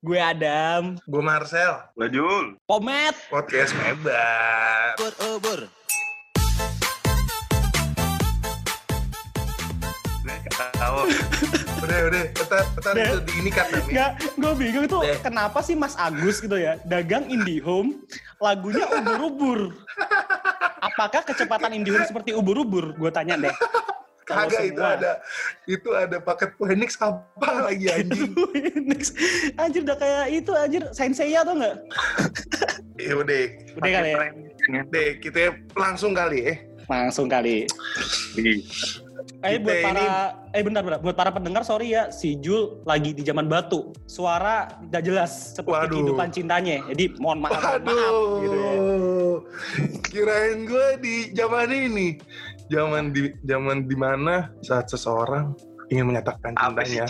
Gue Adam. Gue Marcel. Lajul. Pomet. Podcast Mebar. Bur, oh, bur. Tahu. Udah, udah. Petar, petar Deh. itu di ini kan Dam, ya? Nggak, gue bingung tuh Deh. kenapa sih Mas Agus gitu ya dagang IndiHome lagunya ubur-ubur. Apakah kecepatan IndiHome seperti ubur-ubur? Gue tanya deh. Kagak itu ada itu ada paket Phoenix apa lagi anjing. Next. Anjir udah kayak itu anjir Sensei atau enggak? Ya udah. Udah kali ya. Deh, kita langsung kali ya. Langsung kali. Eh buat para eh bentar bentar buat para pendengar sorry ya si Jul lagi di zaman batu. Suara tidak jelas seperti Waduh. kehidupan cintanya. Jadi mohon maaf, mohon maaf Waduh. gitu ya. Kirain gue di zaman ini. Zaman di zaman di mana saat seseorang ingin menyatakan cintanya.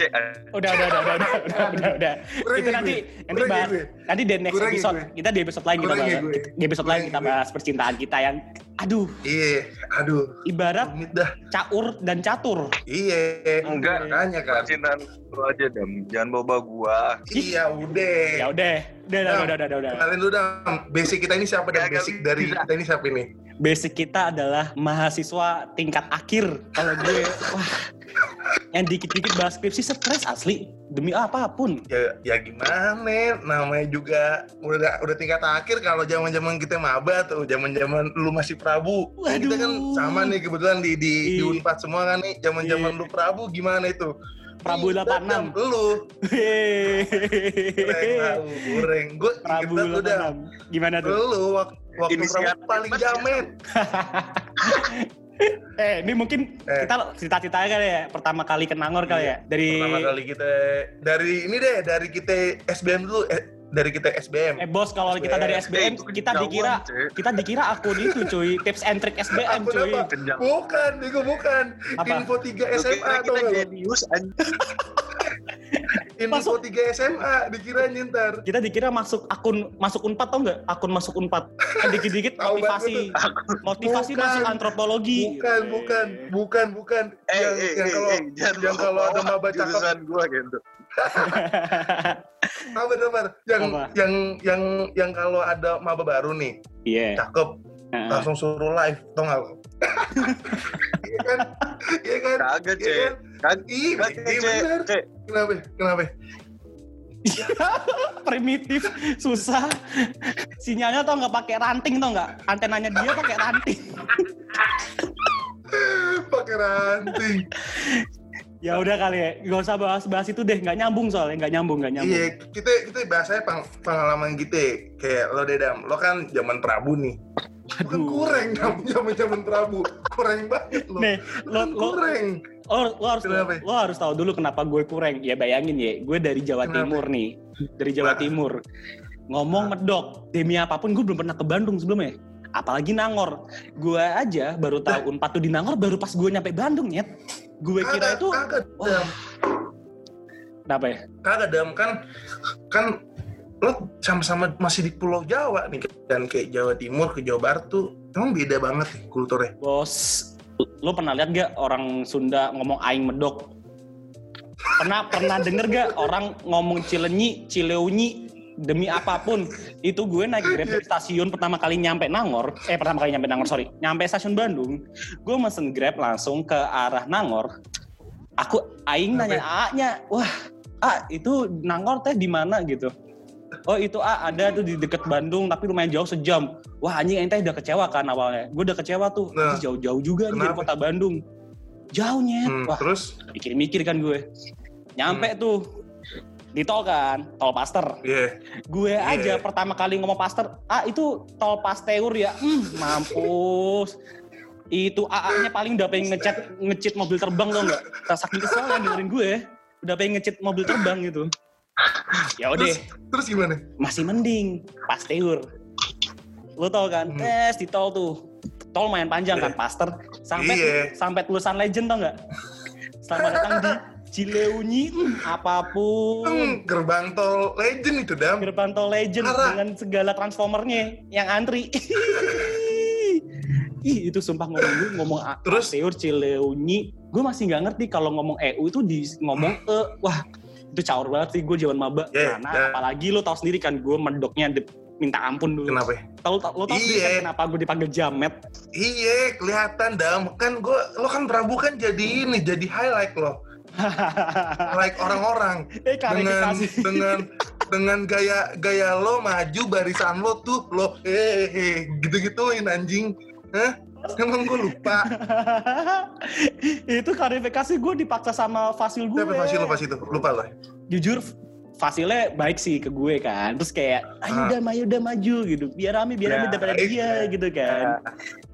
Udah udah udah udah udah udah udah. udah. Itu ya nanti gue? nanti Kurang ya bahas gue? nanti di next Kurang ya episode. gue? Kita di episode lain kita Kurang ya bahas. gue? Di episode lain kita bahas percintaan kita yang aduh Iya, aduh. ibarat Rumit dah. caur dan catur. Iya. Enggak. Makanya kan. Cintaan lu aja, Dam. Jangan bawa gua. Iya, udah. Ya udah, udah udah Dam, udah udah udah. udah. Kenalin dulu dong. Basic kita ini siapa dan Gagal basic dari kita ini siapa ini? Basic kita adalah mahasiswa tingkat akhir. Kalau gue, wah, yang dikit-dikit bahas skripsi stres asli demi apa pun. Ya, ya gimana? Namanya juga udah udah tingkat akhir kalau zaman-zaman kita maba tuh, zaman-zaman lu masih Prabu. Kan Kita kan Waduh. sama nih kebetulan di di, di Ih. Unpad semua kan nih, zaman-zaman Iya. lu Prabu gimana itu? Prabu Ih, 86. Dam, Lu, kureng. Gue Prabu inget banget udah. 86. Gimana tuh? Lu waktu, Prabu paling jamet. Eh, ini mungkin Eh. kita cerita-cerita kali ya. Pertama kali ke Nangor kali ya. Dari Pertama kali kita dari ini deh, dari kita SBM dulu, eh, dari kita SBM. Eh bos, kalau kita dari SBM itu kita dikira Cek. kita dikira akun itu cuy, tips and trick SBM Akun cuy. apa? Bukan, Digo bukan. Apa? Info 3 Lu SMA atau kita anjing. Info Masuk. 3 SMA dikira ntar. Kita dikira masuk akun masuk Unpad tau nggak? Akun masuk Unpad. Kan dikit-dikit motivasi motivasi Bukan. masuk antropologi. Bukan, bukan, bukan, bukan. Eh, yang, eh, yang eh, kalau eh, jangan yang kalau ada maba cakep. jurusan gua gitu. sabar, sabar. Yang Apa? yang yang yang kalau ada maba baru nih, Iya. cakep, Heeh. langsung suruh live, tau nggak? lo? Iya kan? Iya kan? Kagak, Iya Cek. kan? Kan Ih, Kagak, iya Cek. bener. Cek. Kenapa? Kenapa? Primitif, susah. Sinyalnya tau nggak pakai ranting tau nggak? Antenanya dia pakai ranting. Pakai ranting. Ya udah kali ya, gak usah bahas-bahas itu deh, nggak nyambung soalnya, nggak nyambung, nggak nyambung. Iya, kita kita bahasanya peng- pengalaman kita. Kayak lo Dedam, lo kan zaman Prabu nih. Kan Aduh. kurang dam, zaman zaman Prabu. Kurang banget lo. Nih, Lo lo, kan lo, kurang. lo, lo harus Kenapa? lo harus tahu dulu kenapa gue kurang. Ya bayangin ya, gue dari Jawa Kenapa? Timur nih, dari Jawa Nah. Timur. Ngomong medok, demi apa pun gue belum pernah ke Bandung sebelumnya. Apalagi Nangor. Gue aja baru tahu Unpad tuh di Nangor baru pas gue nyampe Bandung nyet. Gue kira itu kagak Wah. kenapa ya? Kagak dam kan kan lo sama-sama masih di Pulau Jawa nih dan kayak Jawa Timur ke Jawa Barat tuh emang beda banget nih kulturnya. Bos, lo pernah lihat gak orang Sunda ngomong aing medok? Pernah pernah denger gak orang ngomong cilenyi, cileunyi demi apa pun itu gue naik grab dari stasiun pertama kali nyampe Nangor. Eh pertama kali nyampe Nangor sorry. Nyampe stasiun Bandung. Gue mesen grab langsung ke arah Nangor. Aku aing nanya A-nya. Wah A itu Nangor teh di mana gitu? Oh itu A ada tuh di deket Bandung tapi lumayan jauh sejam. Wah anjing ente udah kecewa kan awalnya. Gue udah kecewa tuh. Nah, jauh-jauh juga nih dari kota Bandung. Jauhnya Hmm, wah terus? mikir-mikir kan gue. Nyampe tuh di tol kan tol Paster iya. Gue Iya. aja pertama kali ngomong Paster ah itu tol Pasteur ya? Hmm, mampus. Itu AA-nya paling udah pengen ngecat ngecit mobil terbang tau nggak? Saking kesel yang dengerin gue. Udah pengen ngecit mobil terbang gitu. Ya udah. Terus terus gimana? masih mending Pasteur. Lu tau kan? Hmm. tes di tol tuh. Tol lumayan panjang kan Paster sampai Iya. sampai tulisan legend tau nggak? Selamat datang di Cileunyi apa pun Hmm, gerbang tol legend itu dam. gerbang tol legend Parah. dengan segala transformernya yang antri Ih itu sumpah ngomong gue ngomong Terus? Pasteur Cileunyi gue masih nggak ngerti kalau ngomong EU itu di ngomong E wah itu caur banget sih gue zaman maba Yeah, karena yeah. apalagi lo tau sendiri kan gue medoknya de- minta ampun dulu Kenapa? ya? Tahu tau lo tau kan Iya. kenapa gue dipanggil jamet Iya, kelihatan dam. Kan gue, lo kan Prabu kan jadi ini, jadi highlight lo. Like orang-orang eh dengan dengan dengan gaya gaya lo maju barisan lo tuh lo eh eh, gitu-gituin anjing. Hah? Emang gue lupa. itu klarifikasi gue dipaksa sama fasil gue Siapa Fasil lo pas itu? Lupa lo. jujur Fasilnya baik sih ke gue kan terus kayak ayo Ah. udah ayo udah maju gitu biar rame biar rame Ya, daripada baik, dia ya. gitu kan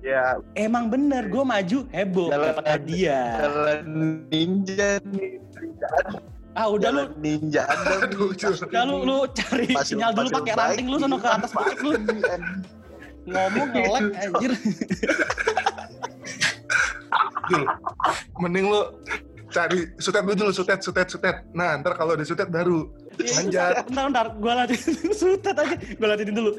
Ya, emang bener gue maju heboh Jalan- dapat hadiah jalan ninja nih. ah udah lu ninja. Aduh, udah lu lu cari sinyal dulu pakai ranting lu sono ke atas balik lu ngomong ngelek anjir Jul, mending lo cari sutet dulu dulu sutet sutet sutet. Nah ntar kalau ada sutet baru manjat. Bentar, bentar, gue latihin sutet aja, gue latihin dulu.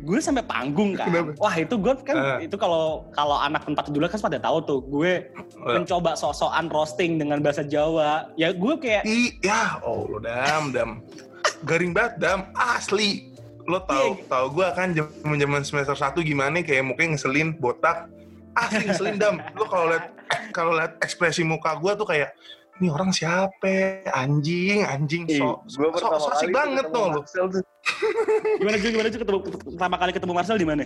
Gue sampai panggung kan. Kenapa? Wah itu gue kan Ah. itu kalau kalau anak tempat dulu kan pada tahu tuh gue mencoba sok-sokan roasting dengan bahasa Jawa. Ya gue kayak I, ya, oh lo dam dam, garing banget dam, asli. Lo tau Iya. tau gue kan zaman zaman semester 1 gimana kayak mukanya ngeselin botak, asli ngeselin dam. Lo kalau liat kalau liat ekspresi muka gue tuh kayak ini orang siapa? Anjing anjing so so, so, so asik banget tuh lo gimana juga gimana juga ketemu pertama kali ketemu Marcel di mana?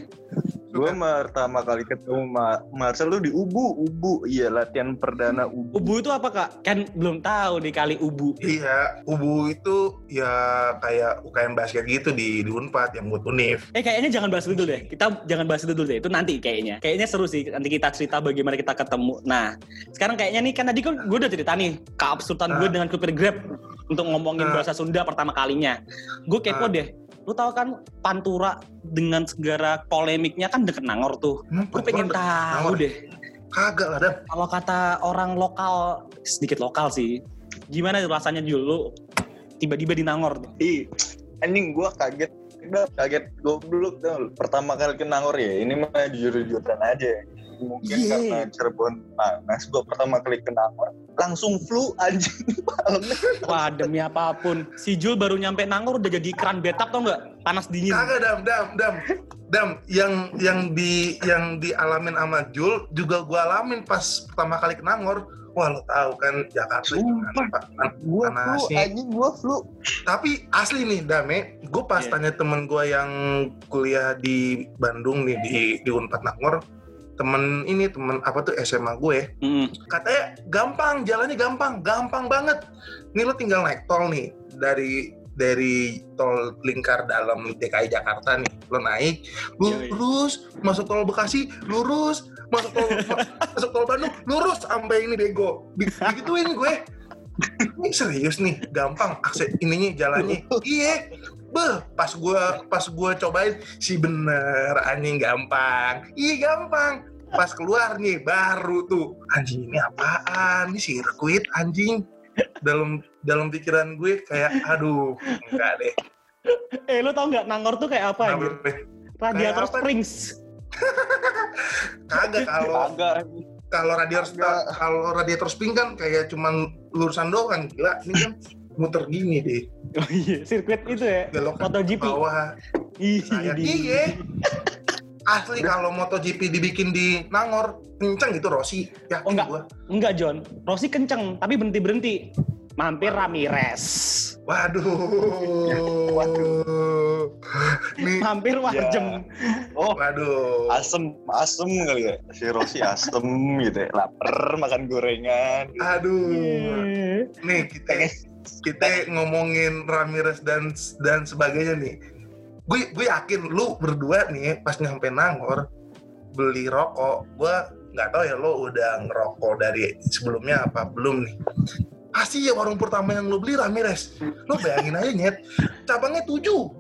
Gue pertama kali ketemu Ma Marcel lu di Ubu, Ubu. Iya, latihan perdana Ubu. Ubu itu apa kak? Kan belum tahu di kali Ubu. Iya, Ubu itu ya kayak UKM basket gitu di, di Unpad yang buat Unif. Eh kayaknya jangan bahas itu dulu deh. Kita jangan bahas itu dulu deh. Itu nanti kayaknya. Kayaknya seru sih. Nanti kita cerita bagaimana kita ketemu. Nah, sekarang kayaknya nih kan tadi kan gue udah cerita nih keabsurdan gue Ah. dengan Kupir Grab untuk ngomongin Ah. bahasa Sunda pertama kalinya. Gue kepo Ah. deh. Lu tahu kan Pantura dengan segala polemiknya kan deket Nangor tuh. Hmm, Gue pengen Nangor. tahu deh. Kagak lah, Dan. Kalau kata orang lokal, sedikit lokal sih. Gimana rasanya dulu tiba-tiba di Nangor tuh? Ih, anjing gue kaget. Udah kaget goblok tuh. Pertama kali ke Nangor ya. Ini mah jujur-jujuran aja. Mungkin Iya. karena Cirebon panas. Gue pertama kali ke Nangor. Langsung flu anjing. Wah demi apa pun. Si Jul baru nyampe Nangor udah jadi keran betap tau nggak? Panas dingin. Kagak, Dam, Dam, Dam. Dam, yang yang di yang dialamin sama Jul juga gua alamin pas pertama kali ke Nangor. Wah, lo tahu kan Jakarta Sumpah. Kan- Gue flu Panasnya. anjing. Gue flu. Tapi asli nih, Dame, gue pas Iya. tanya temen gue yang kuliah di Bandung nih di di Unpad Nangor, temen ini temen apa tuh SMA gue, Mm. katanya gampang jalannya gampang gampang banget. Nih lo tinggal naik tol nih dari dari tol lingkar dalam DKI Jakarta nih lo naik lurus masuk tol Bekasi lurus masuk tol ma- masuk tol Bandung lurus sampai ini bego. Di- digituin gue. Ini serius nih gampang akses ininya jalannya. Iya. Beh, pas gua pas gua cobain si bener anjing gampang. Iya gampang. Pas keluar nih baru tuh anjing ini apaan? Ini sirkuit anjing. Dalam dalam pikiran gue kayak aduh enggak deh. Eh lu tau nggak Nangor tuh kayak apa? Beh? Radiator Kayak apa? Springs. Kagak kalau kalau radiator kalau radiator spring kan kayak cuman lurusan doang gila. Ini kan muter gini deh. Oh iya, sirkuit itu ya. Belok MotoGP. bawah. Ih, Saya di- iya. Asli kalau MotoGP dibikin di Nangor, kenceng gitu Rossi. Yakin Oh, enggak. gua. Enggak John, Rossi kenceng tapi berhenti berhenti. Mampir Ramirez. Waduh. Waduh. Nih, Mampir Warjem. Oh, waduh. asem asem kali ya si Rossi asem gitu ya lapar makan gorengan gitu. Aduh. Iya. Nih kita kita ngomongin Ramirez dan dan sebagainya nih. Gue gue yakin lu berdua nih pas nyampe Nangor beli rokok, gua nggak tahu ya lo udah ngerokok dari sebelumnya apa belum nih. Pasti ya warung pertama yang lo beli Ramirez. Lo bayangin aja nyet, cabangnya tujuh.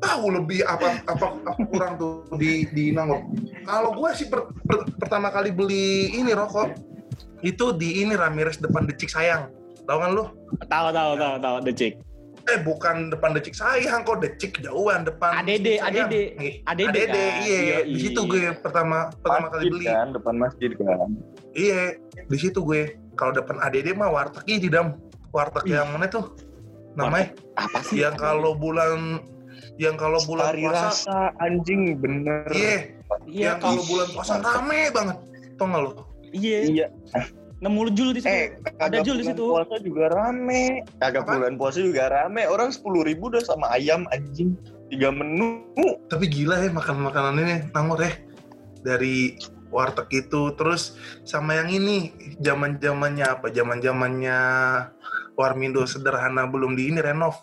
Tahu lebih apa apa, apa kurang tuh di di Nangor. Kalau gue sih per- per- pertama kali beli ini rokok itu di ini Ramirez depan Decik Sayang. Tahu kan lu? Tahu tahu tahu tahu The Chick. Eh bukan depan Decik Sayang kok Decik jauhan depan ADD. ADD. ADD ADD, iya. Di situ gue pertama pertama kali masjid beli. kan depan masjid kan Iya, di situ gue. Kalau depan ADD mah warteg ini dam. Warteg yang mana tuh? namanya Apa sih? yang kalau bulan yang kalau bulan Hari puasa rasa anjing bener. iya Iya, yang kalau bulan puasa rame banget tau gak lo Iya. Iya. Nemu jul di situ. Eh, Ada Jul di situ. puasa juga rame. Kagak bulan puasa juga rame. Orang sepuluh ribu udah sama ayam anjing. Tiga menu. tapi gila ya makan makanan ini nangor ya dari warteg itu terus sama yang ini zaman zamannya apa zaman zamannya Warmindo sederhana belum di ini renov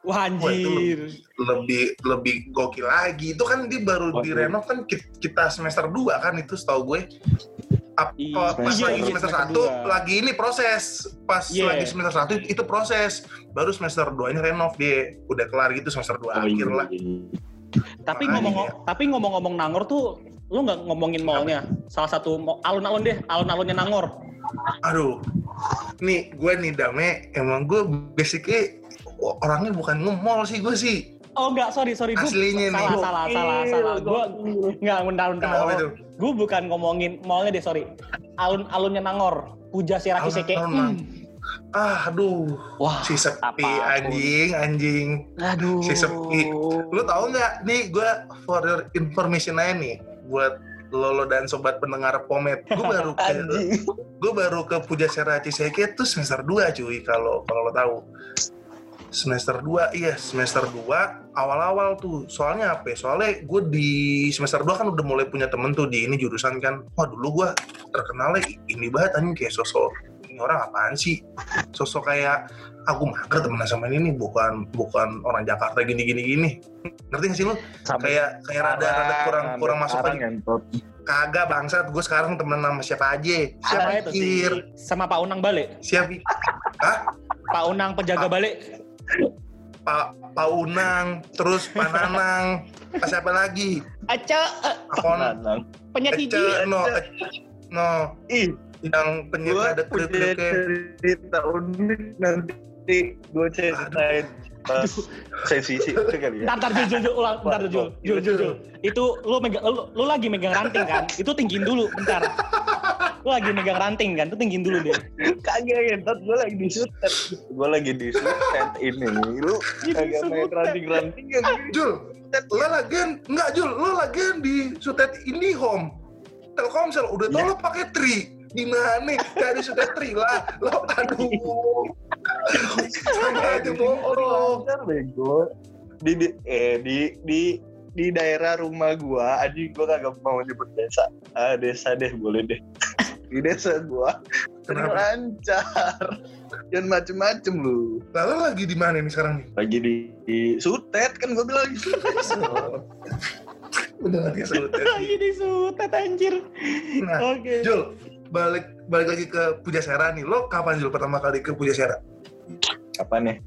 Wah Wah, itu anjir. lebih lebih gokil lagi itu kan dia baru Wah, di iya. renov kan ki- kita semester 2 kan itu setahu gue apa Iya, pas iya, lagi iya, semester semester 1 dua. lagi ini proses pas Iya. lagi semester 1 itu proses baru semester 2 nya renov dia udah kelar gitu semester 2 Oh, akhir lah Tapi Makanya ngomong ya. tapi ngomong-ngomong Nangor tuh lu nggak ngomongin mallnya. Salah satu alun-alun deh, alun-alunnya Nangor. Aduh, nih gue nih Dame, emang gue basically orangnya bukan nge-mall sih gue sih. Oh enggak, sorry sorry gua Aslinya nih. salah salah salah salah. Gua enggak bentar bentar. Kenapa itu? Gue bukan ngomongin mallnya deh, sorry. Alun-alunnya Nangor. Puja Siraki Seke. Alun-alun. Ah, aduh, Wah, si sepi anjing, anjing. aduh. Si sepi. Lu tahu nggak? Nih gue for your information aja nih, buat Lolo dan sobat pendengar Pomet. Gue baru ke Anjing. gue baru ke Puja Sera Ciseke tuh semester 2 cuy kalau kalau lo tahu. Semester 2, iya semester 2 awal-awal tuh. Soalnya apa ya? Soalnya gue di semester 2 kan udah mulai punya temen tuh di ini jurusan kan. Wah dulu gue terkenalnya ini banget anjing kayak sosok ini orang apaan sih? Sosok kayak aku mager temenan sama ini nih bukan bukan orang Jakarta gini-gini gini. Ngerti gak sih lu? Sampai Kayak kayak rada-rada kurang kurang masuk sekarang aja. ngentot. Kagak bangsat, gue sekarang temen sama siapa aja. Siapa itu sih? Sama Pak Unang balik. Siapa? Pak Unang penjaga balik. Pak Paunang, terus Pananang, Pak siapa lagi? Aca eh, Akon, Nanang. penyakit Ece, no, Ece, no, Ih, yang penyiar gue ada punya klip-klipnya. cerita unik nanti gue ceritain pas sesi itu kali ya. Ntar, ntar, Jul, Jul, Jul, ulang, ntar, Jul, Jul, Jul, Jul. Itu lu megang, lu, lu lagi megang ranting kan? Itu tinggiin dulu, bentar. Lu lagi megang ranting kan? Itu tinggiin dulu deh. Kagak ngentot, gue lagi di sutet. Gue lagi di sutet ini. Lu kagak main ranting-ranting ya. Jul, lo lagian, enggak Jul, lo lagian di Sutet Indihome. Telkomsel, udah tau Ya. lo pakai tri. Gimana? Dari Sutet tri lah. Lo, aduh. Sama aja bohong. Bego. Di, di eh di di di daerah rumah gua, aji gua kagak mau nyebut desa. Ah, desa deh boleh deh. di desa gua Kenapa? lancar. Jangan macem-macem lu. Lalu lagi di mana nih sekarang nih? Lagi di, di sutet kan gua bilang gitu. Udah lagi Sutet. Lagi disutet anjir. Nah, Oke. Jul, balik balik lagi ke Puja Sera nih. Lo kapan Jul pertama kali ke Puja Sera? Apa nih?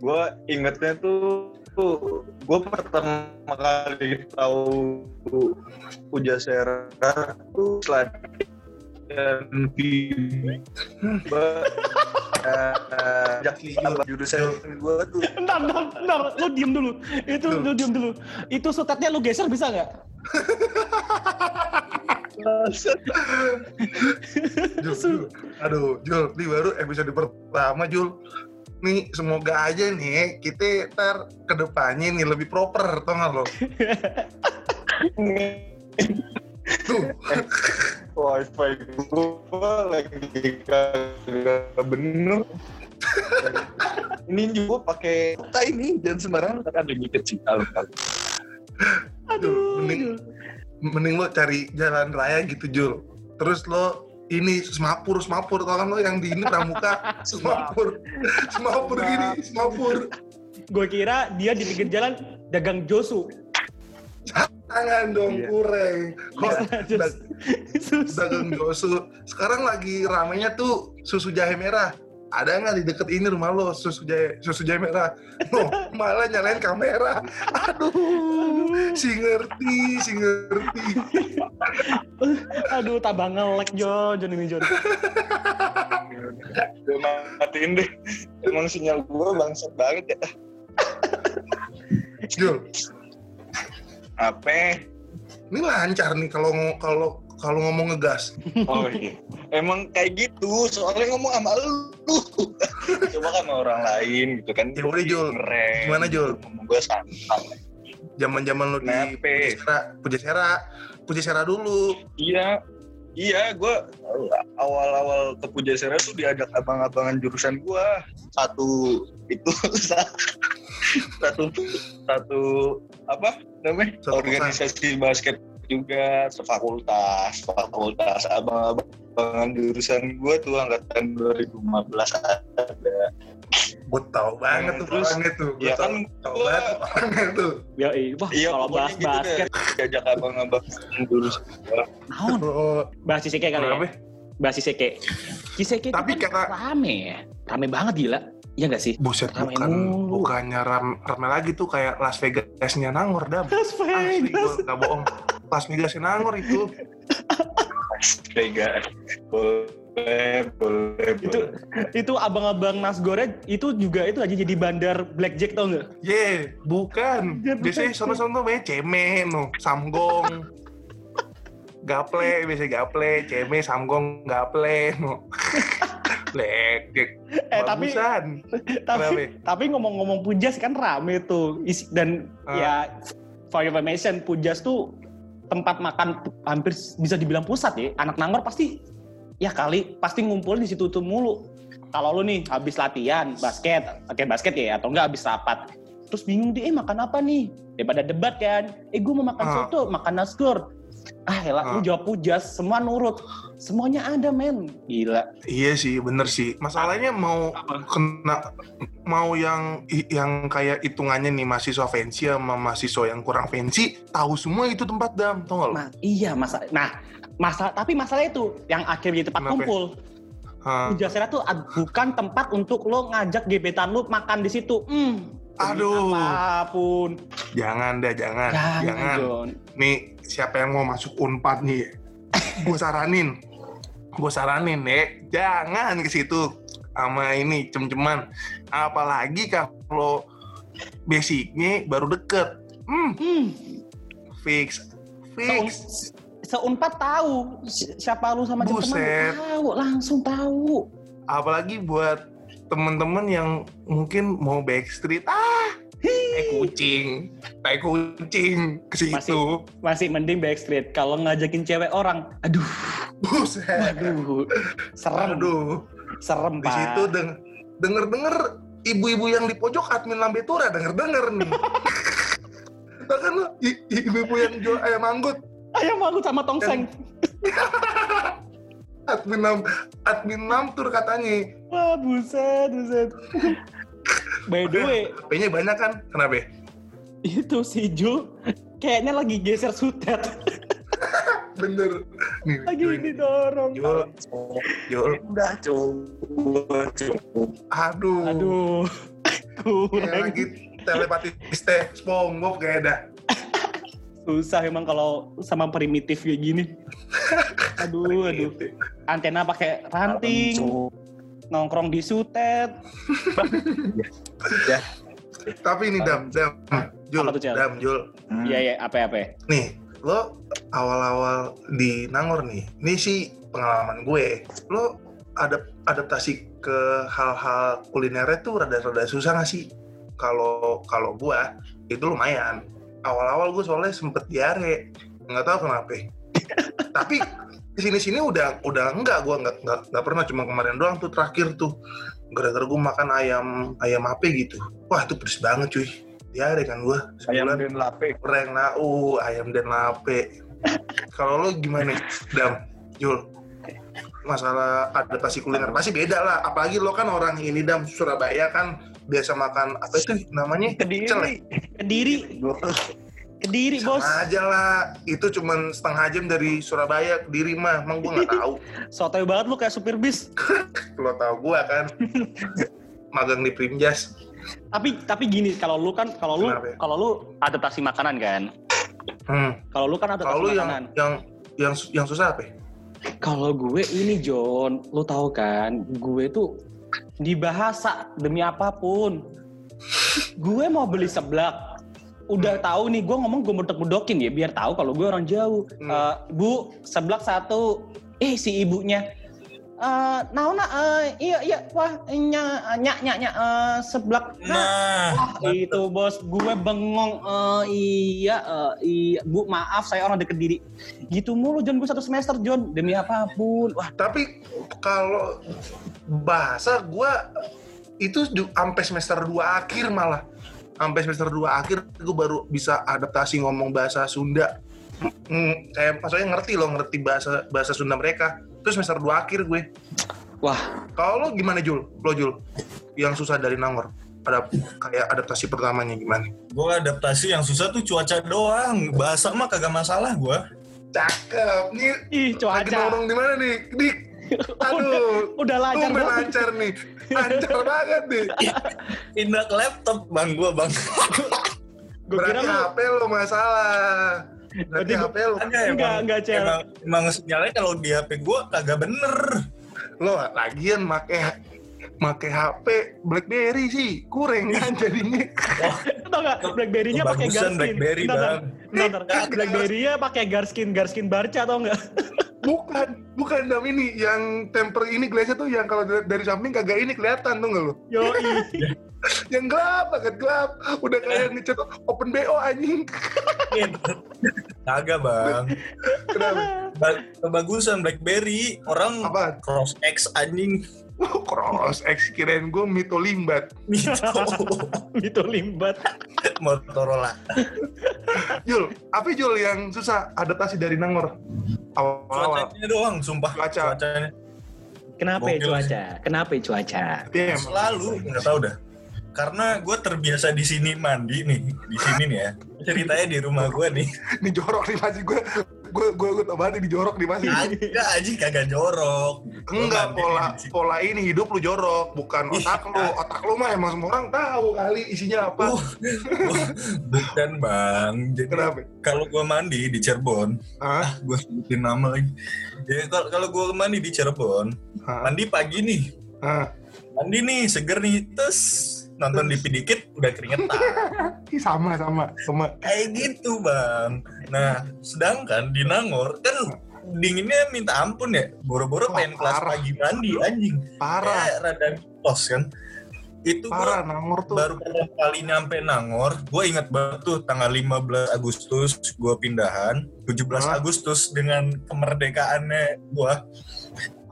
Gua ingetnya tuh tuh gue pertama kali tahu Puja Sera tuh dan Hmm. jurusan gue tuh Bentar, bentar, bentar. Lu diem dulu. Itu lu diem dulu. Itu sutetnya lu geser bisa nggak? Jul, Jul. Aduh, Jul, ini baru episode pertama, Jul. Nih, semoga aja nih kita ntar ke depannya nih lebih proper, tau gak lo? Tuh, wifi gue lagi kagak bener ini juga pakai kota ini dan sembarangan kan ada ngikut sih Aduh. mending- mending lo cari jalan raya gitu, Jul. Terus lo ini semapur, semapur, tau kan lo yang di ini pramuka, semapur, semapur gini, semapur. Gue kira dia di pinggir jalan dagang josu. Jangan dong, Iya. kurang. Kok Susu. dagang Josu. Sekarang lagi ramenya tuh susu jahe merah. Ada nggak di deket ini rumah lo susu jahe susu jahe merah? No, malah nyalain kamera. Aduh, si ngerti, si ngerti. Aduh, tambah ngelek Jon, Jon ini Jon. gue matiin deh emang sinyal gue bangsat banget ya Jul, apa ini lancar nih kalau kalau kalau ngomong ngegas. oh iya emang kayak gitu soalnya ngomong sama lu coba kan sama orang lain gitu kan Ya udah, Jul. Gimana, Jul? ngomong gue santai Zaman-zaman lu di? Pujasera, Pujasera, Pujasera dulu. iya iya gue awal-awal ke Pujasera tuh diajak abang-abangan jurusan gue satu itu satu satu apa namanya Satu organisasi basket juga sefakultas fakultas abang-abangan jurusan gue tuh angkatan 2015 ada Gue tau banget tuh Terus, orangnya tuh. Gue ya tau, kan tau gua- banget tuh orangnya tuh. Ya, wah, iya kalau bahas gitu deh basket, diajak abang-abang jurusan gue naon? Oh, Bahas Siseke kali ya? Bahas. Siseke itu Tapi kan kata- rame ya. Rame banget gila. Iya gak sih? Buset, Rame bukan, mulu. bukannya ram, rame lagi tuh kayak Las Vegas-nya Nangor, Dam. Las Asli, gue gak bohong. Las Vegas-nya Nangor itu. Vega boleh boleh Itu boleh. itu abang-abang Nasgore itu juga itu aja jadi bandar blackjack tau nggak? Ye, bukan. Ya, bukan. Biasanya sono-sono namanya ceme, no. Samgong. Gaple, biasanya gaple, ceme, samgong, gaple, no. Blackjack. Eh tapi Bagusan. tapi tapi ngomong-ngomong Pujas kan rame tuh dan Ah. ya for your information Pujas tuh tempat makan hampir bisa dibilang pusat ya. Anak Nangor pasti ya kali pasti ngumpul di situ tuh mulu. Kalau lu nih habis latihan basket, oke basket ya atau enggak habis rapat. Terus bingung deh, eh makan apa nih? Daripada debat kan. Eh gue mau makan Ah. soto, makan nasgor. Ah elah, lu Ah. jawab pujas, semua nurut. Semuanya ada men. Gila. Iya sih, bener sih. Masalahnya mau kena mau yang yang kayak hitungannya nih mahasiswa fancy sama mahasiswa yang kurang fancy tahu semua itu tempat dam, tau gak lo? Nah, iya masa nah masa tapi masalah itu yang akhirnya jadi tempat Kenapa? kumpul. Hah. Pujasera tuh ad- bukan tempat untuk lo ngajak gebetan lo makan di situ. Hmm. Aduh. Apa pun. Jangan dah, jangan, Jangan, jangan. Nih siapa yang mau masuk unpad nih? Gue saranin, gue saranin deh, jangan ke situ sama ini cem-ceman. Apalagi kalau basicnya baru deket, hmm, Hmm. fix, fix. seunpat tahu si- siapa lu sama Buset. tahu, langsung tahu. apalagi buat temen-temen yang mungkin mau backstreet ah tai kucing tai kucing ke situ Masih mending backstreet kalau ngajakin cewek orang. Aduh, buset aduh. Serem, aduh serem, di Pak. situ deng denger denger ibu-ibu yang di pojok admin lambe tura denger denger nih bahkan lo ibu-ibu yang jual ayam anggut Ayam aku sama tongseng. admin lam admin lamtur katanya Wah, buset, buset. By the way, HP-nya banyak kan kenapa itu si Jul kayaknya lagi geser sutet. bener nih lagi ini. didorong. Jul Jul udah coba cukup aduh Aduh, Kayak kurang. lagi telepatis teh SpongeBob kayak ada. Susah emang kalau sama primitif kayak gini. Aduh, aduh. Antena pakai ranting, nongkrong di sutet. Tapi ini Dam, Dam, Jul? Dam, Jul. Iya, iya, apa apa. Nih, lo awal-awal di Nangor nih, ini sih pengalaman gue. Lo adap adaptasi ke hal-hal kulinernya tuh rada-rada susah gak sih? Kalau kalau gue itu lumayan. Awal-awal gue soalnya sempet diare, nggak tahu kenapa. Tapi di sini-sini udah udah enggak gue nggak nggak nggak pernah cuma kemarin doang tuh terakhir tuh gara-gara gue makan ayam ayam apa gitu wah itu pedes banget cuy diare kan gue ayam dan lape Reng nau, ayam dan lape. Kalau lo gimana, Dam? Jul? Masalah adaptasi kuliner pasti beda lah. Apalagi lo kan orang ini, Dam, Surabaya kan biasa makan apa itu namanya? kediri Pecel ya? Kediri, kediri bos. Sama aja lah. Itu cuman setengah jam dari Surabaya ke Diri mah. Emang gue nggak tahu. Sotoy banget lu kayak supir bis. lo tahu gue kan. Magang di Primjas. Tapi tapi gini, kalau lu kan kalau lu Kenapa ya? kalau lu adaptasi makanan kan. Hmm. Kalau lu kan adaptasi Kalau lo yang makanan. yang yang yang susah apa? ya? Kalau gue ini John, lu tahu kan, gue tuh di bahasa demi apa pun. gue mau beli seblak. Udah tahu nih, gue ngomong gue bedok-bedokin ya, biar tahu kalau gue orang jauh. Hmm. Eh, bu, seblak satu. Eh, si ibunya. eh naona eh, iya iya. Wah nya nya nya nya eh, seblak. Nah Nah, Wah, itu bos gue bengong. Eh, iya eh, iya. Bu maaf saya orang deket diri. Gitu mulu John. Gue satu semester John. Demi apa pun. Wah. Tapi kalau bahasa gua itu sampai semester 2 akhir malah. Sampai semester 2 akhir gue baru bisa adaptasi ngomong bahasa Sunda. Hmm, kayak maksudnya ngerti loh, ngerti bahasa bahasa Sunda mereka. Terus semester 2 akhir gue. wah Kalau lo gimana Jul? Lo Jul? Yang susah dari Nangor? Ada kayak adaptasi pertamanya gimana? gue adaptasi yang susah tuh cuaca doang. Bahasa mah kagak masalah gue. Cakep. Nih ih lagi cuaca nongkrong di mana nih? Dik. Aduh. udah lancar banget lancar nih. Lancar banget nih. Pindah ke laptop bang gue bang. gue kira Berarti lu HP lo masalah. Berarti gua- HP lo. Kagak Enggak, enggak, Cel. Emang, emang sinyalnya kalau di HP gue kagak bener. Lo lagian make make HP BlackBerry sih kurang kan jadinya. tau gak Blackberry-nya pakai Garskin BlackBerry, Bentar, Bang. bentar, bentar. Blackberry-nya pakai Garskin Garskin Barca tau nggak Bukan, bukan dam ini yang temper ini glassnya tuh yang kalau dari, samping kagak ini kelihatan tuh nggak lo? Yo Yang gelap banget gelap. Udah kayak ngecat open BO anjing. Kagak bang. Kenapa? Ba- Kebagusan BlackBerry orang Apa? cross X anjing. Cross X kirain gue mito limbat. Gitu. itu limbat Motorola. Jul, apa Jul yang susah adaptasi dari Nangor? Awal-awal. Cuacanya doang, sumpah. Cuaca. Cuacanya. kenapa ya cuaca kenapa ya cuaca Tapi emang Selalu nggak tahu dah. Karena gue terbiasa di sini mandi nih, di sini nih ya. Ceritanya di rumah gue nih. ini jorok nih masih gue gue gue gue tau banget ini jorok nih masih. Kagak aja kagak jorok. Enggak pola di pola ini hidup lu jorok, bukan otak lu. Otak lu mah emang semua orang tahu kali isinya apa. Uh, uh, bukan bang. Jadi Kenapa? kalau gue mandi di Cirebon, Hah? gue sebutin nama lagi. Jadi kalau kalau gue mandi di Cirebon, Hah? mandi pagi nih, Hah? mandi nih seger nih, terus nonton TV dikit udah keringetan. Ih, sama sama sama. Kayak gitu bang. Nah, sedangkan di Nangor kan dinginnya minta ampun ya. Boro-boro pengen kelas pagi mandi anjing. Parah, Kayak rada mitos kan. Itu parah gua Nangor tuh. baru pertama kali nyampe Nangor, gue ingat banget tuh tanggal 15 Agustus gue pindahan, 17 Hah? Agustus dengan kemerdekaannya gue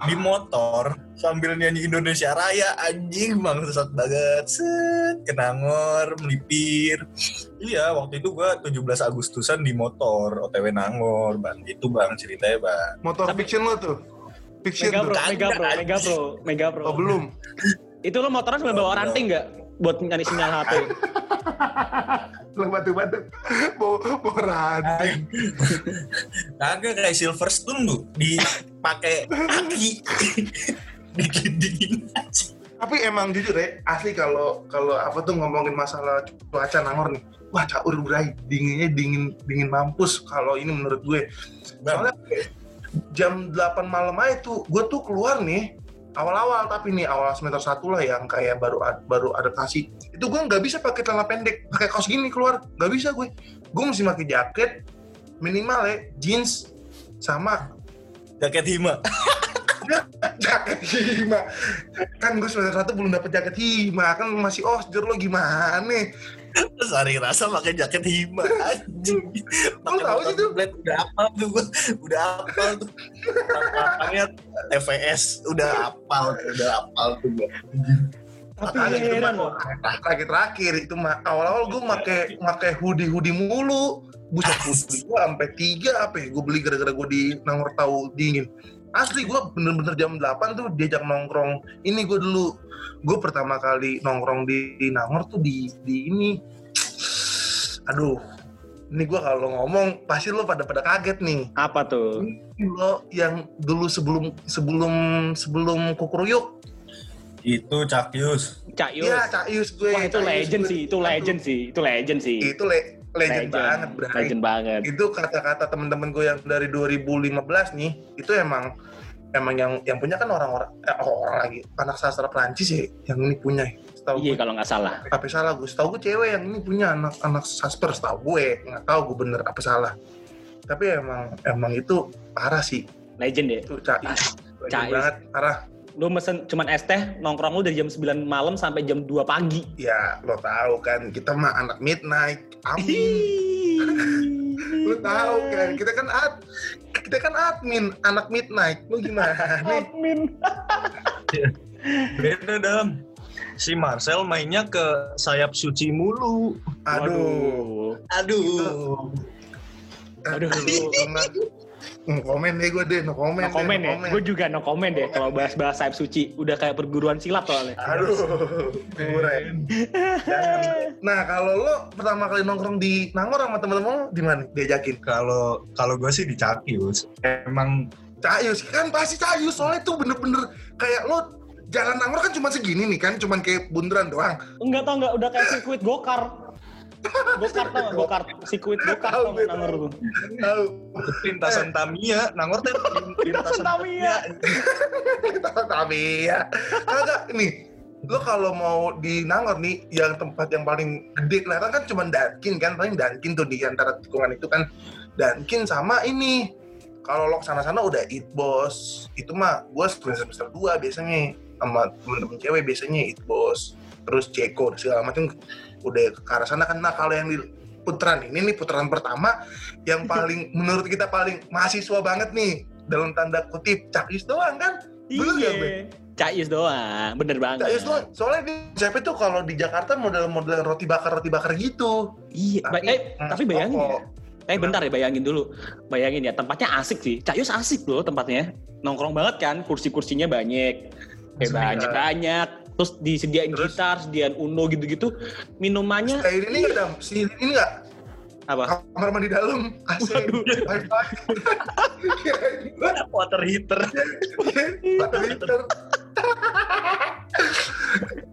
di motor sambil nyanyi Indonesia Raya anjing bang sesat banget. Set ke Nangor melipir. Iya waktu itu gua 17 Agustusan di motor OTW Nangor bang. Itu bang ceritanya bang. Motor Tapi- fiction lo tuh. Fiction Mega tuh. bro Mega bro Mega bro Mega bro Oh belum. itu lo motornya sambil bawa ranting nggak buat nyari sinyal HP Lo batu-batu. Mau mau ranting. kagak kayak Silverstone tuh dipakai aki digelindingin aja Tapi emang jujur ya, asli kalau kalau apa tuh ngomongin masalah cuaca Nangor nih. Wah, caur berai, dinginnya dingin dingin mampus kalau ini menurut gue. Soalnya jam 8 malam aja tuh, gue tuh keluar nih awal-awal tapi nih awal semester satu lah yang kayak baru baru adaptasi. Itu gue nggak bisa pakai celana pendek pakai kaos gini keluar. Nggak bisa gue gue mesti pakai jaket minimal ya jeans sama jaket hima. Jaket hima. Kan gue semester satu belum dapet jaket hima. Kan masih osjur lo gimana terus hari rasa pakai jaket hima anjing. Lu tahu sih tuh? Udah apal tuh gua udah apal tuh TVS udah apal udah apal tuh tapi Makanya itu heran mah loh terakhir-terakhir itu mah awal-awal gue make make hoodie hoodie mulu. Buset hoodie gue sampai tiga apa ya gue beli gara-gara gue di Nangor tahu dingin. Asli gue bener-bener jam 8 tuh diajak nongkrong. Ini gue dulu gue pertama kali nongkrong di, di Nangor tuh di di ini. Aduh ini gue kalau ngomong pasti lo pada pada kaget nih apa tuh Ini lo yang dulu sebelum sebelum sebelum kukuruyuk itu Cakyus Cak Yus Iya, Cak Yus gue. wah itu Cak legend gue. sih itu legend sih itu legend sih Itu le- legend, banget, Bray. legend banget Itu kata-kata temen-temen gue yang dari 2015 nih, itu emang emang yang yang punya kan orang-orang eh, orang lagi anak sastra Prancis ya yang ini punya. Setahu iya kalau nggak salah apa salah gue? Setahu gue cewek yang ini punya anak-anak sasper, setahu gue. Nggak tahu gue bener apa salah. Tapi emang emang itu parah sih. legend ya Itu Yus. Rajin Cais. banget, parah. Lu mesen cuman es teh, nongkrong lu dari jam 9 malam sampai jam 2 pagi. Ya, lo tahu kan, kita mah anak midnight. Amin. Lu tahu kan, kita kan ad, kita kan admin, anak midnight. Lu gimana? Admin. Beda dam. Si Marcel mainnya ke sayap suci mulu. Aduh. Aduh. Aduh. No komen deh gue deh, no komen. No komen deh, ya. Gue juga no komen deh kalau bahas-bahas sayap suci. Udah kayak perguruan silat soalnya. Aduh, keren. Nah, kalau lo pertama kali nongkrong di Nangor sama temen-temen lo di mana? Diajakin? Kalau kalau gue sih di Cakius. Emang Cayus, kan pasti Cayus. Soalnya tuh bener-bener kayak lo jalan Nangor kan cuma segini nih kan, cuman kayak bundaran doang. Enggak tau enggak udah kayak sirkuit gokar. Gokar tau nggak? Gokar. Sirkuit gokar tau nggak Nangor tuh. Tahu. lintasan Tamiya, Nangor teh lintasan Tamiya. Tapi ya, kagak nih. Lo kalau mau di Nangor nih, yang tempat yang paling gede kelihatan kan cuma Dunkin kan, paling Dunkin tuh di antara tikungan itu kan Dunkin sama ini. Kalau lo sana-sana udah Eat Boss, itu mah gue semester semester dua biasanya sama temen-temen cewek biasanya Eat Boss, terus Ceko segala macam udah ke arah sana kan. Nah kalau yang di putaran ini nih putaran pertama yang paling menurut kita paling mahasiswa banget nih dalam tanda kutip cakis doang kan Bener? Iya. Cais doang, bener banget. Cakis doang soalnya di siapa tuh kalau di Jakarta model-model roti bakar roti bakar gitu Iya, Tapi, eh hmm, tapi bayangin ya. Eh bentar ya bayangin dulu. Bayangin ya tempatnya asik sih. Cayus asik loh tempatnya. Nongkrong banget kan, kursi-kursinya banyak. Eh Iya. banyak banyak. Terus disediain Terus? gitar, sediain uno gitu-gitu. Minumannya kayak ini nggak dam si ini nggak apa? kamar mandi dalam AC Waduh. water heater. water heater.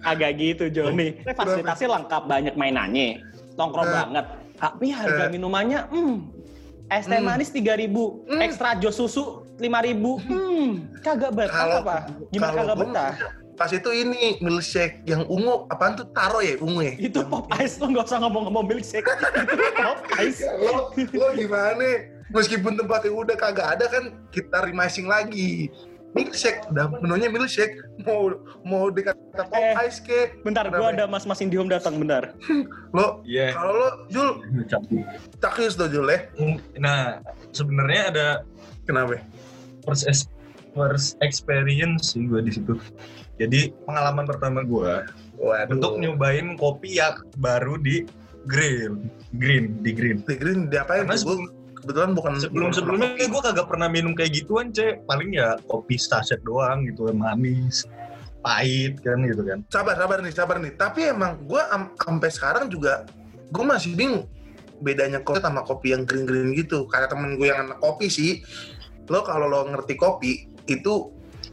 Agak gitu Joni. Fasilitasnya lengkap, banyak mainannya. Nongkrong Eh. banget. Tapi harga Eh. minumannya, hmm, es teh Hmm. manis 3000 Hmm. ekstra jos susu 5000 Hmm, kagak betah Kalau- apa? Gimana kalau kagak betah? pas itu ini milkshake yang ungu apaan tuh taro ya ungu ya Itu pop ice tuh nggak usah ngomong-ngomong milkshake. Itu pop ice. Ya, lo lo gimana meskipun tempatnya udah kagak ada kan kita remising lagi milkshake udah menunya milkshake mau mau dikata pop Eh. ice ke Bentar, gua ya? ada mas-mas Indihome datang, bentar. lo Iya. kalau lo Jul cakis tuh Jul ya Nah, sebenarnya ada kenapa first, first experience sih gue di situ. Jadi pengalaman pertama gue waduh untuk nyobain kopi yang baru di Green, Green di Green. Di Green Karena tuh? Gua kebetulan bukan Sebelum sebelumnya gue kagak pernah minum kayak gituan, cek. Paling ya kopi saset doang gitu, manis, pahit kan gitu kan. sabar sabar nih sabar nih tapi emang gue sampai sekarang juga gue masih bingung bedanya kopi sama kopi yang green green gitu karena temen gue yang anak kopi sih lo kalau lo ngerti kopi itu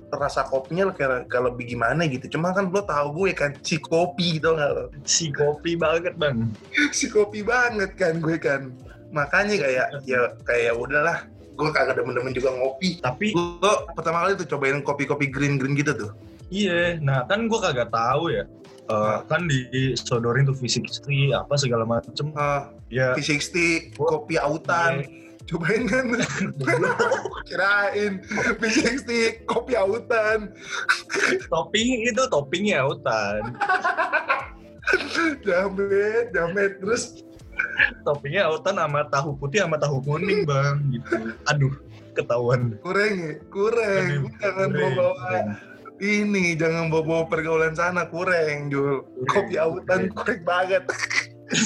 rasa kopinya kayak kayak lebih gimana gitu. Cuma kan lo tahu gue kan si kopi gitu nggak lo? Si kopi banget bang. si kopi banget kan gue kan. Makanya kayak ya kayak ya udahlah gue kagak demen-demen juga ngopi. Tapi lo pertama kali tuh cobain kopi-kopi green green gitu tuh? Iya, nah kan gue kagak tahu ya. Eh, kan disodorin tuh fisik apa segala macem. Ah, Ya, V60 kopi autan cobain kan? Kirain V60 kopi autan topping itu toppingnya autan. jamet jamet terus? Toppingnya autan sama tahu putih sama tahu kuning bang gitu. Aduh ketahuan. Kurang ya kurang jangan kurang. bawa ini jangan bawa bawa pergaulan sana kurang Jul. Kopi autan kurang. banget.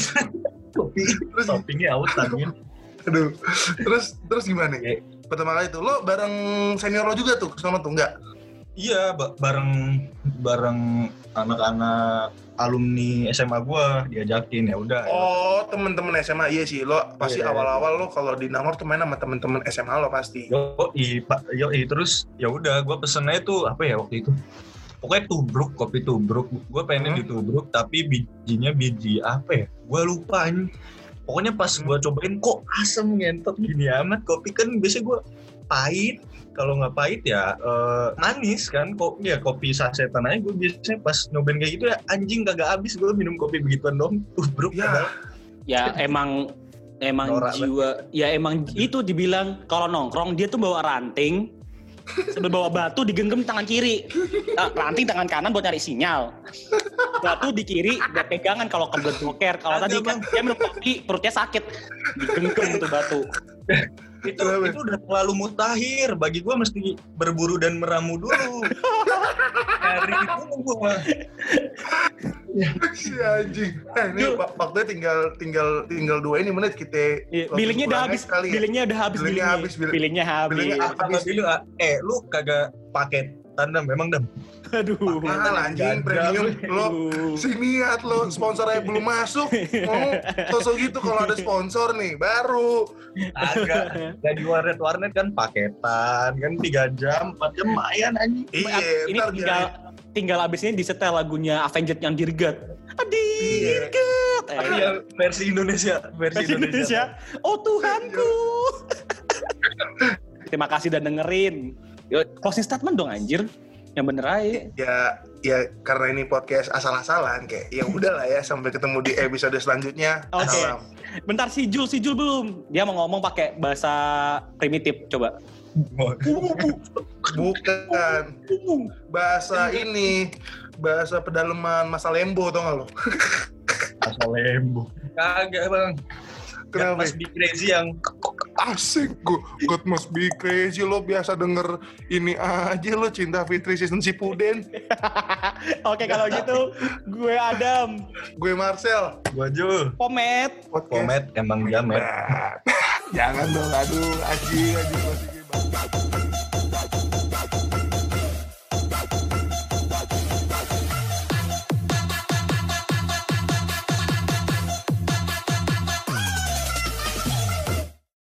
Kopi terus? toppingnya autan ya. Aduh. Terus terus gimana Oke. pertama kali itu lo bareng senior lo juga tuh ke sana tuh enggak? Iya ba- bareng bareng anak-anak alumni SMA gua diajakin ya udah. Oh temen-temen SMA iya sih. Lo pasti Iya. awal-awal lo kalau di Nangor tuh main sama temen-temen SMA lo pasti. Yo i pak yo i terus ya udah gua pesennya itu apa ya waktu itu? Pokoknya tubruk kopi tubruk. Gue pengen Hmm. di tubruk tapi bijinya biji apa ya? Gue lupa ini pokoknya pas Hmm. gue cobain kok asem ngentot gini amat kopi. Kan biasanya gue pahit. Kalau nggak pahit ya eh, manis kan. Kok ya kopi sasetan aja. Gue biasanya pas nyobain kayak gitu ya anjing kagak habis. Gue minum kopi begituan dong. Tubruk ya. padahal. Ya emang emang Norak jiwa ya emang itu dibilang kalau nongkrong dia tuh bawa ranting Sambil bawa batu digenggam tangan kiri. Nah, ranting tangan kanan buat nyari sinyal. Batu di kiri buat pegangan kalau kebelet boker. Kalau tadi kan dia minum kopi perutnya sakit. Digenggam tuh batu. Itu Kenapa? itu udah terlalu mutakhir bagi gua mesti berburu dan meramu dulu cari dulu gua si anjing. Eh, ini waktunya tinggal tinggal tinggal dua ini menit kita. Iya, Billingnya udah habis. Kali ya. Billingnya udah habis. Billingnya Billingnya habis, Billingnya habis. billingnya Habis. ah, eh lu kagak paketan dam memang dam Aduh. Mahal anjing premium lo si niat lo sponsornya belum masuk mau sosok gitu kalau ada sponsor nih baru agak ya di warnet warnet kan paketan kan tiga jam empat jam lumayan anjing iya ini ntar tinggal tinggal abis ini disetel lagunya Avenged yang dirgat. Iya. Dirgat. Eh, Tapi yang versi Indonesia versi, Bahasa Indonesia. Oh Tuhanku. Terima kasih udah dengerin. Yo, closing statement dong anjir. Yang bener aja. ya ya karena ini podcast asal-asalan kayak ya udahlah ya sampai ketemu di episode selanjutnya Oke. Salam. Bentar si Jul, si Jul belum. Dia mau ngomong pakai bahasa primitif. Coba. bukan bahasa ini bahasa pedalaman masa lembo tau gak lo asal lembo kagak bang Kenapa? Mas Big Crazy yang asik gue God must be crazy lo biasa denger ini aja lo cinta Fitri season si Puden Oke kalau gitu gue Adam. gue Marcel gua Jul Pomet. podcast komet emang jamet Nah, jangan dong aduh anjing anjing, anjing.